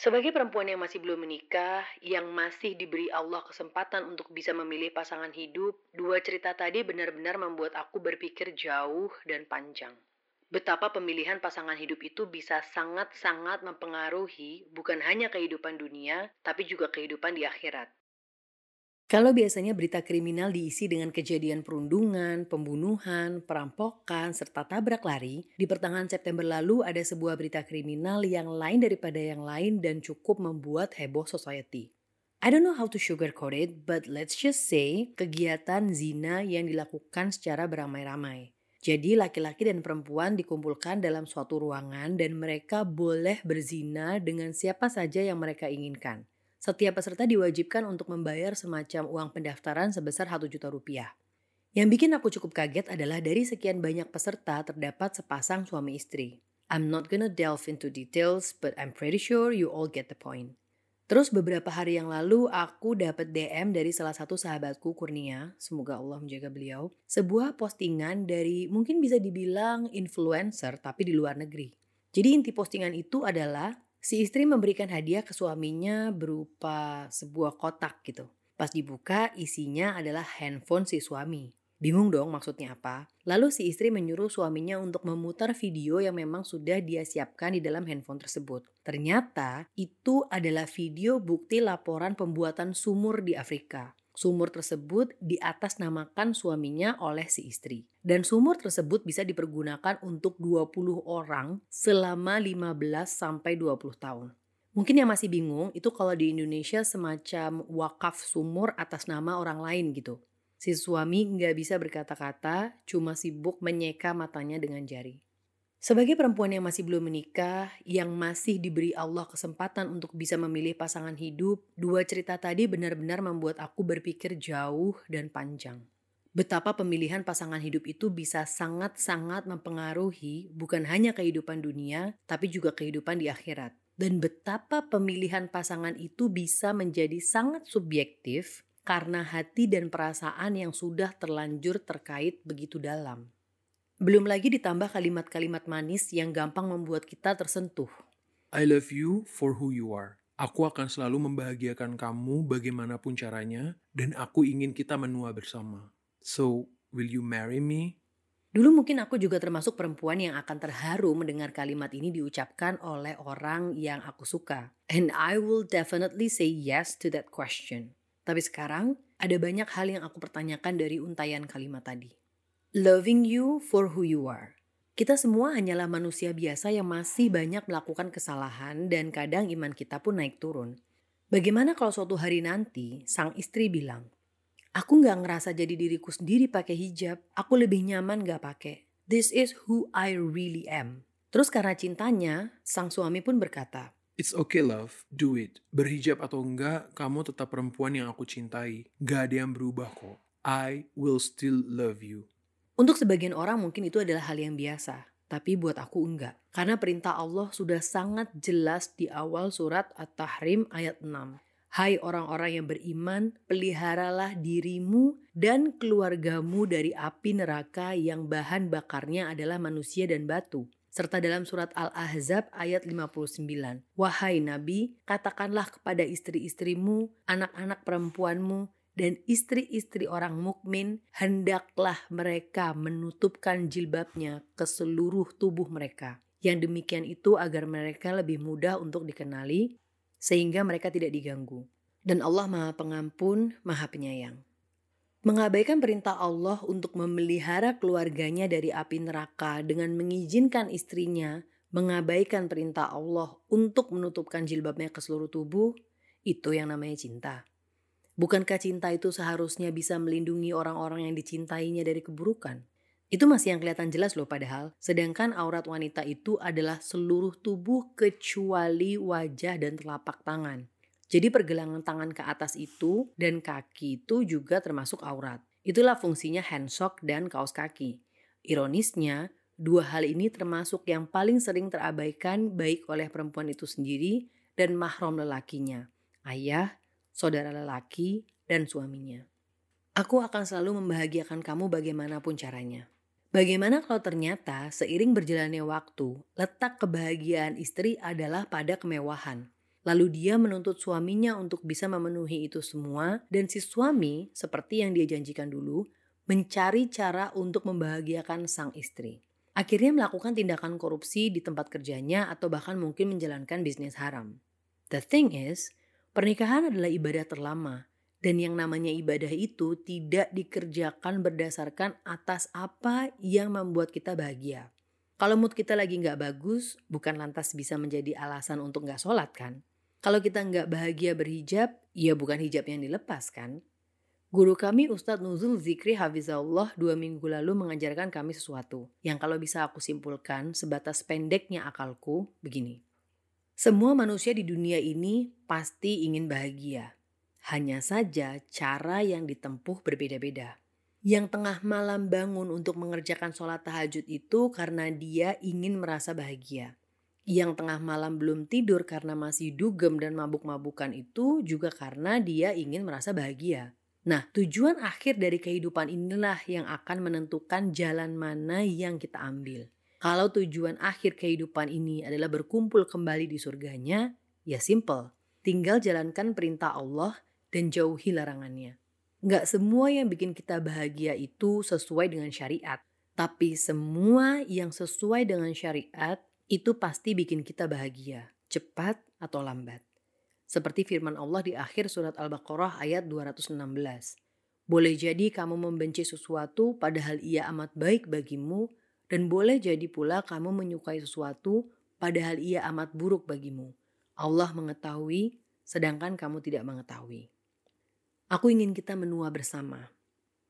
Sebagai perempuan yang masih belum menikah, yang masih diberi Allah kesempatan untuk bisa memilih pasangan hidup, dua cerita tadi benar-benar membuat aku berpikir jauh dan panjang. Betapa pemilihan pasangan hidup itu bisa sangat-sangat mempengaruhi bukan hanya kehidupan dunia, tapi juga kehidupan di akhirat. Kalau biasanya berita kriminal diisi dengan kejadian perundungan, pembunuhan, perampokan, serta tabrak lari, di pertengahan September lalu ada sebuah berita kriminal yang lain daripada yang lain dan cukup membuat heboh society. I don't know how to sugarcoat it, but let's just say kegiatan zina yang dilakukan secara beramai-ramai. Jadi laki-laki dan perempuan dikumpulkan dalam suatu ruangan dan mereka boleh berzina dengan siapa saja yang mereka inginkan. Setiap peserta diwajibkan untuk membayar semacam uang pendaftaran sebesar 1 juta rupiah. Yang bikin aku cukup kaget adalah dari sekian banyak peserta terdapat sepasang suami istri. I'm not gonna delve into details, but I'm pretty sure you all get the point. Terus beberapa hari yang lalu aku dapat DM dari salah satu sahabatku Kurnia, semoga Allah menjaga beliau, sebuah postingan dari mungkin bisa dibilang influencer tapi di luar negeri. Jadi inti postingan itu adalah Si istri memberikan hadiah ke suaminya berupa sebuah kotak gitu. Pas dibuka isinya adalah handphone si suami. Bingung dong maksudnya apa? Lalu si istri menyuruh suaminya untuk memutar video yang memang sudah dia siapkan di dalam handphone tersebut. Ternyata itu adalah video bukti laporan pembuatan sumur di Afrika. Sumur tersebut di atas namakan suaminya oleh si istri. Dan sumur tersebut bisa dipergunakan untuk 20 orang selama 15 sampai 20 tahun. Mungkin yang masih bingung itu kalau di Indonesia semacam wakaf sumur atas nama orang lain gitu. Si suami nggak bisa berkata-kata, cuma sibuk menyeka matanya dengan jari. Sebagai perempuan yang masih belum menikah, yang masih diberi Allah kesempatan untuk bisa memilih pasangan hidup, dua cerita tadi benar-benar membuat aku berpikir jauh dan panjang. Betapa pemilihan pasangan hidup itu bisa sangat-sangat mempengaruhi bukan hanya kehidupan dunia, tapi juga kehidupan di akhirat. Dan betapa pemilihan pasangan itu bisa menjadi sangat subjektif karena hati dan perasaan yang sudah terlanjur terkait begitu dalam. Belum lagi ditambah kalimat-kalimat manis yang gampang membuat kita tersentuh. I love you for who you are. Aku akan selalu membahagiakan kamu bagaimanapun caranya, dan aku ingin kita menua bersama. So, will you marry me? Dulu mungkin aku juga termasuk perempuan yang akan terharu mendengar kalimat ini diucapkan oleh orang yang aku suka. And I will definitely say yes to that question. Tapi sekarang, ada banyak hal yang aku pertanyakan dari untayan kalimat tadi. Loving you for who you are. Kita semua hanyalah manusia biasa yang masih banyak melakukan kesalahan dan kadang iman kita pun naik turun. Bagaimana kalau suatu hari nanti sang istri bilang, Aku nggak ngerasa jadi diriku sendiri pakai hijab, aku lebih nyaman nggak pakai. This is who I really am. Terus karena cintanya, sang suami pun berkata, It's okay love, do it. Berhijab atau enggak, kamu tetap perempuan yang aku cintai. Gak ada yang berubah kok. I will still love you. Untuk sebagian orang mungkin itu adalah hal yang biasa, tapi buat aku enggak. Karena perintah Allah sudah sangat jelas di awal surat At-Tahrim ayat 6. Hai orang-orang yang beriman, peliharalah dirimu dan keluargamu dari api neraka yang bahan bakarnya adalah manusia dan batu. Serta dalam surat Al-Ahzab ayat 59. Wahai Nabi, katakanlah kepada istri-istrimu, anak-anak perempuanmu, dan istri-istri orang mukmin hendaklah mereka menutupkan jilbabnya ke seluruh tubuh mereka. Yang demikian itu agar mereka lebih mudah untuk dikenali sehingga mereka tidak diganggu. Dan Allah Maha Pengampun, Maha Penyayang. Mengabaikan perintah Allah untuk memelihara keluarganya dari api neraka dengan mengizinkan istrinya mengabaikan perintah Allah untuk menutupkan jilbabnya ke seluruh tubuh, itu yang namanya cinta. Bukankah cinta itu seharusnya bisa melindungi orang-orang yang dicintainya dari keburukan? Itu masih yang kelihatan jelas loh padahal. Sedangkan aurat wanita itu adalah seluruh tubuh kecuali wajah dan telapak tangan. Jadi pergelangan tangan ke atas itu dan kaki itu juga termasuk aurat. Itulah fungsinya handsock dan kaos kaki. Ironisnya, dua hal ini termasuk yang paling sering terabaikan baik oleh perempuan itu sendiri dan mahram lelakinya, ayah, saudara lelaki, dan suaminya. Aku akan selalu membahagiakan kamu bagaimanapun caranya. Bagaimana kalau ternyata seiring berjalannya waktu, letak kebahagiaan istri adalah pada kemewahan. Lalu dia menuntut suaminya untuk bisa memenuhi itu semua dan si suami seperti yang dia janjikan dulu mencari cara untuk membahagiakan sang istri. Akhirnya melakukan tindakan korupsi di tempat kerjanya atau bahkan mungkin menjalankan bisnis haram. The thing is, pernikahan adalah ibadah terlama dan yang namanya ibadah itu tidak dikerjakan berdasarkan atas apa yang membuat kita bahagia. Kalau mood kita lagi nggak bagus, bukan lantas bisa menjadi alasan untuk nggak sholat kan? Kalau kita nggak bahagia berhijab, ya bukan hijab yang dilepas kan? Guru kami Ustadz Nuzul Zikri Hafizahullah dua minggu lalu mengajarkan kami sesuatu yang kalau bisa aku simpulkan sebatas pendeknya akalku begini. Semua manusia di dunia ini pasti ingin bahagia, hanya saja cara yang ditempuh berbeda-beda. Yang tengah malam bangun untuk mengerjakan sholat tahajud itu karena dia ingin merasa bahagia. Yang tengah malam belum tidur karena masih dugem dan mabuk-mabukan itu juga karena dia ingin merasa bahagia. Nah, tujuan akhir dari kehidupan inilah yang akan menentukan jalan mana yang kita ambil. Kalau tujuan akhir kehidupan ini adalah berkumpul kembali di surganya, ya simple. Tinggal jalankan perintah Allah dan jauhi larangannya. Nggak semua yang bikin kita bahagia itu sesuai dengan syariat. Tapi semua yang sesuai dengan syariat itu pasti bikin kita bahagia, cepat atau lambat. Seperti firman Allah di akhir surat Al-Baqarah ayat 216. Boleh jadi kamu membenci sesuatu padahal ia amat baik bagimu, dan boleh jadi pula kamu menyukai sesuatu padahal ia amat buruk bagimu. Allah mengetahui, sedangkan kamu tidak mengetahui. Aku ingin kita menua bersama.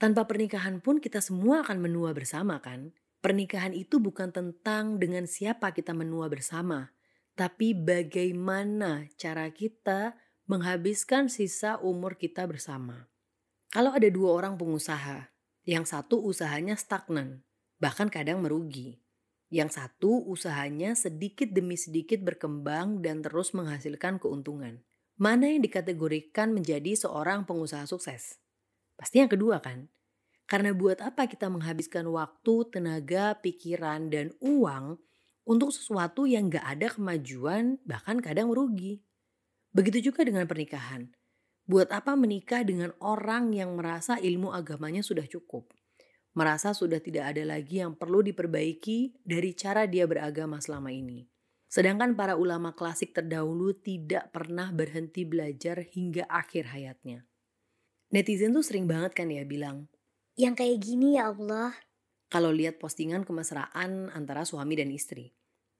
Tanpa pernikahan pun kita semua akan menua bersama kan? Pernikahan itu bukan tentang dengan siapa kita menua bersama, tapi bagaimana cara kita menghabiskan sisa umur kita bersama. Kalau ada dua orang pengusaha, yang satu usahanya stagnan, bahkan kadang merugi. Yang satu usahanya sedikit demi sedikit berkembang dan terus menghasilkan keuntungan. Mana yang dikategorikan menjadi seorang pengusaha sukses? Pasti yang kedua kan? Karena buat apa kita menghabiskan waktu, tenaga, pikiran, dan uang untuk sesuatu yang gak ada kemajuan, bahkan kadang merugi. Begitu juga dengan pernikahan. Buat apa menikah dengan orang yang merasa ilmu agamanya sudah cukup? Merasa sudah tidak ada lagi yang perlu diperbaiki dari cara dia beragama selama ini. Sedangkan para ulama klasik terdahulu tidak pernah berhenti belajar hingga akhir hayatnya. Netizen tuh sering banget kan ya bilang, yang kayak gini ya Allah. Kalau lihat postingan kemesraan antara suami dan istri.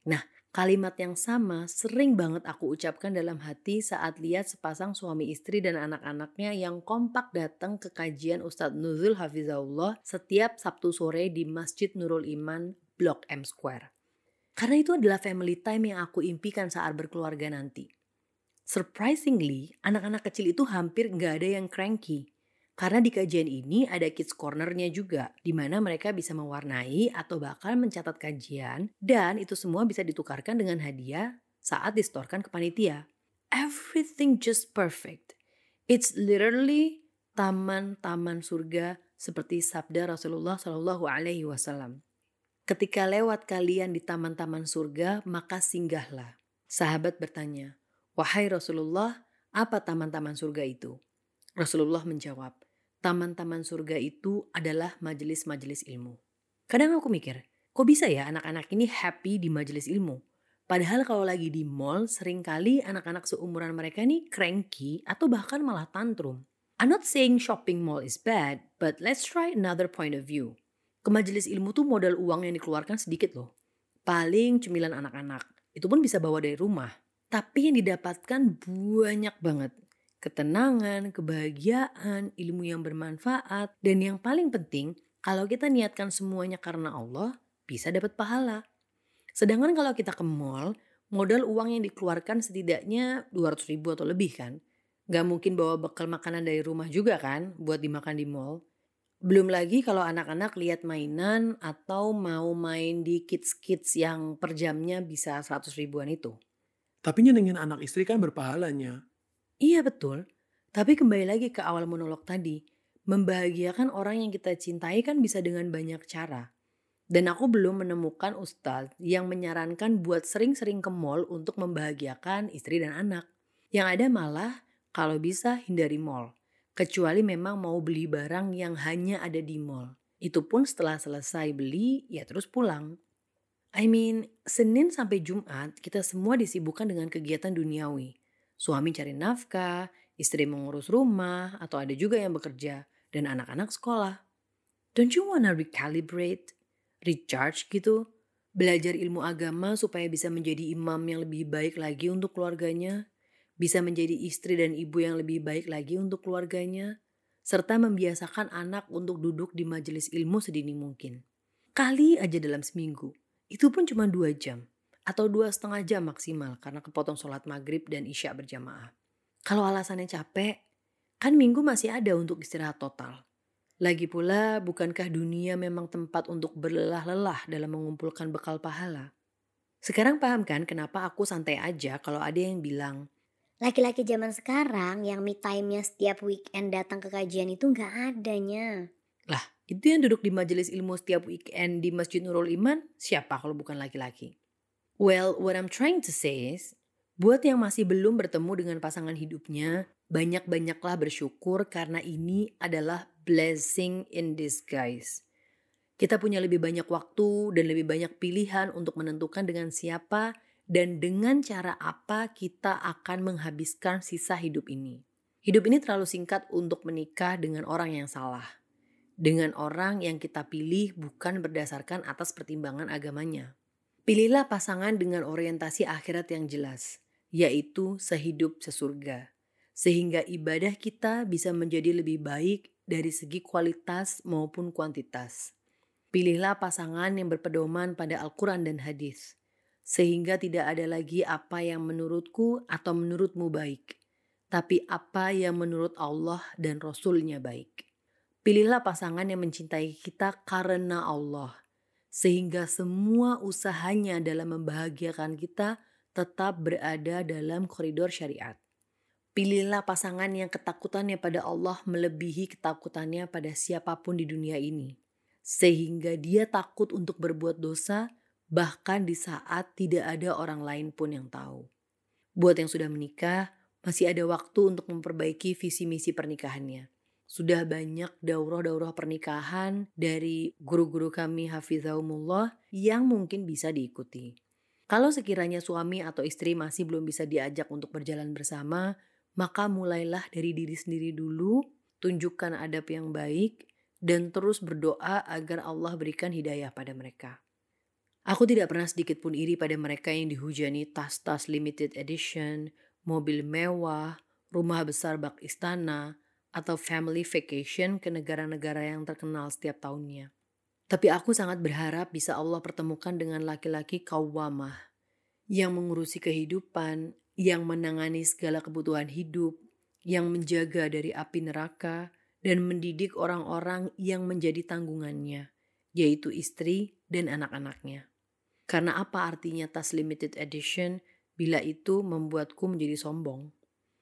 Nah, kalimat yang sama sering banget aku ucapkan dalam hati saat lihat sepasang suami istri dan anak-anaknya yang kompak datang ke kajian Ustadz Nuzul Hafizahullah setiap Sabtu sore di Masjid Nurul Iman, Blok M Square. Karena itu adalah family time yang aku impikan saat berkeluarga nanti. Surprisingly, anak-anak kecil itu hampir nggak ada yang cranky. Karena di kajian ini ada kids cornernya juga, di mana mereka bisa mewarnai atau bakal mencatat kajian, dan itu semua bisa ditukarkan dengan hadiah saat distorkan ke panitia. Everything just perfect. It's literally taman-taman surga seperti sabda Rasulullah Shallallahu Alaihi Wasallam. Ketika lewat kalian di taman-taman surga, maka singgahlah. Sahabat bertanya, Wahai Rasulullah, apa taman-taman surga itu? Rasulullah menjawab, taman-taman surga itu adalah majelis-majelis ilmu. Kadang aku mikir, kok bisa ya anak-anak ini happy di majelis ilmu? Padahal kalau lagi di mall, sering kali anak-anak seumuran mereka ini cranky atau bahkan malah tantrum. I'm not saying shopping mall is bad, but let's try another point of view. Ke majelis ilmu tuh modal uang yang dikeluarkan sedikit loh. Paling cemilan anak-anak. Itu pun bisa bawa dari rumah. Tapi yang didapatkan banyak banget. Ketenangan, kebahagiaan, ilmu yang bermanfaat, dan yang paling penting, kalau kita niatkan semuanya karena Allah, bisa dapat pahala. Sedangkan kalau kita ke mall, modal uang yang dikeluarkan setidaknya 200 ribu atau lebih kan. Gak mungkin bawa bekal makanan dari rumah juga kan buat dimakan di mall. Belum lagi kalau anak-anak lihat mainan atau mau main di kids-kids yang per jamnya bisa 100 ribuan itu. Tapi nyenengin anak istri kan berpahalanya. Iya betul. Tapi kembali lagi ke awal monolog tadi. Membahagiakan orang yang kita cintai kan bisa dengan banyak cara. Dan aku belum menemukan ustadz yang menyarankan buat sering-sering ke mall untuk membahagiakan istri dan anak. Yang ada malah kalau bisa hindari mall. Kecuali memang mau beli barang yang hanya ada di mall. Itu pun setelah selesai beli, ya terus pulang. I mean, Senin sampai Jumat kita semua disibukkan dengan kegiatan duniawi. Suami cari nafkah, istri mengurus rumah, atau ada juga yang bekerja, dan anak-anak sekolah. Don't you wanna recalibrate? Recharge gitu? Belajar ilmu agama supaya bisa menjadi imam yang lebih baik lagi untuk keluarganya? bisa menjadi istri dan ibu yang lebih baik lagi untuk keluarganya, serta membiasakan anak untuk duduk di majelis ilmu sedini mungkin. Kali aja dalam seminggu, itu pun cuma dua jam, atau dua setengah jam maksimal karena kepotong sholat maghrib dan isya berjamaah. Kalau alasannya capek, kan minggu masih ada untuk istirahat total. Lagi pula, bukankah dunia memang tempat untuk berlelah-lelah dalam mengumpulkan bekal pahala? Sekarang paham kan kenapa aku santai aja kalau ada yang bilang, Laki-laki zaman sekarang yang me time-nya setiap weekend datang ke kajian itu nggak adanya. Lah, itu yang duduk di majelis ilmu setiap weekend di Masjid Nurul Iman, siapa kalau bukan laki-laki? Well, what I'm trying to say is, buat yang masih belum bertemu dengan pasangan hidupnya, banyak-banyaklah bersyukur karena ini adalah blessing in disguise. Kita punya lebih banyak waktu dan lebih banyak pilihan untuk menentukan dengan siapa dan dengan cara apa kita akan menghabiskan sisa hidup ini. Hidup ini terlalu singkat untuk menikah dengan orang yang salah. Dengan orang yang kita pilih bukan berdasarkan atas pertimbangan agamanya. Pilihlah pasangan dengan orientasi akhirat yang jelas, yaitu sehidup sesurga. Sehingga ibadah kita bisa menjadi lebih baik dari segi kualitas maupun kuantitas. Pilihlah pasangan yang berpedoman pada Al-Quran dan hadis sehingga tidak ada lagi apa yang menurutku atau menurutmu baik, tapi apa yang menurut Allah dan Rasulnya baik. Pilihlah pasangan yang mencintai kita karena Allah, sehingga semua usahanya dalam membahagiakan kita tetap berada dalam koridor syariat. Pilihlah pasangan yang ketakutannya pada Allah melebihi ketakutannya pada siapa pun di dunia ini, sehingga dia takut untuk berbuat dosa bahkan di saat tidak ada orang lain pun yang tahu. Buat yang sudah menikah, masih ada waktu untuk memperbaiki visi misi pernikahannya. Sudah banyak daurah-daurah pernikahan dari guru-guru kami Hafizahumullah yang mungkin bisa diikuti. Kalau sekiranya suami atau istri masih belum bisa diajak untuk berjalan bersama, maka mulailah dari diri sendiri dulu, tunjukkan adab yang baik, dan terus berdoa agar Allah berikan hidayah pada mereka. Aku tidak pernah sedikit pun iri pada mereka yang dihujani tas-tas limited edition, mobil mewah, rumah besar bak istana, atau family vacation ke negara-negara yang terkenal setiap tahunnya. Tapi aku sangat berharap bisa Allah pertemukan dengan laki-laki kawamah yang mengurusi kehidupan, yang menangani segala kebutuhan hidup, yang menjaga dari api neraka, dan mendidik orang-orang yang menjadi tanggungannya, yaitu istri dan anak-anaknya. Karena apa artinya tas limited edition bila itu membuatku menjadi sombong?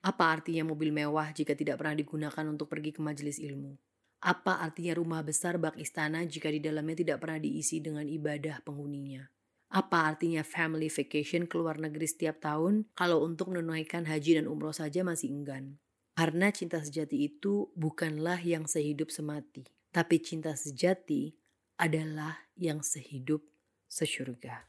Apa artinya mobil mewah jika tidak pernah digunakan untuk pergi ke majelis ilmu? Apa artinya rumah besar bak istana jika di dalamnya tidak pernah diisi dengan ibadah penghuninya? Apa artinya family vacation ke luar negeri setiap tahun kalau untuk menunaikan haji dan umroh saja masih enggan? Karena cinta sejati itu bukanlah yang sehidup semati, tapi cinta sejati adalah yang sehidup sesyurga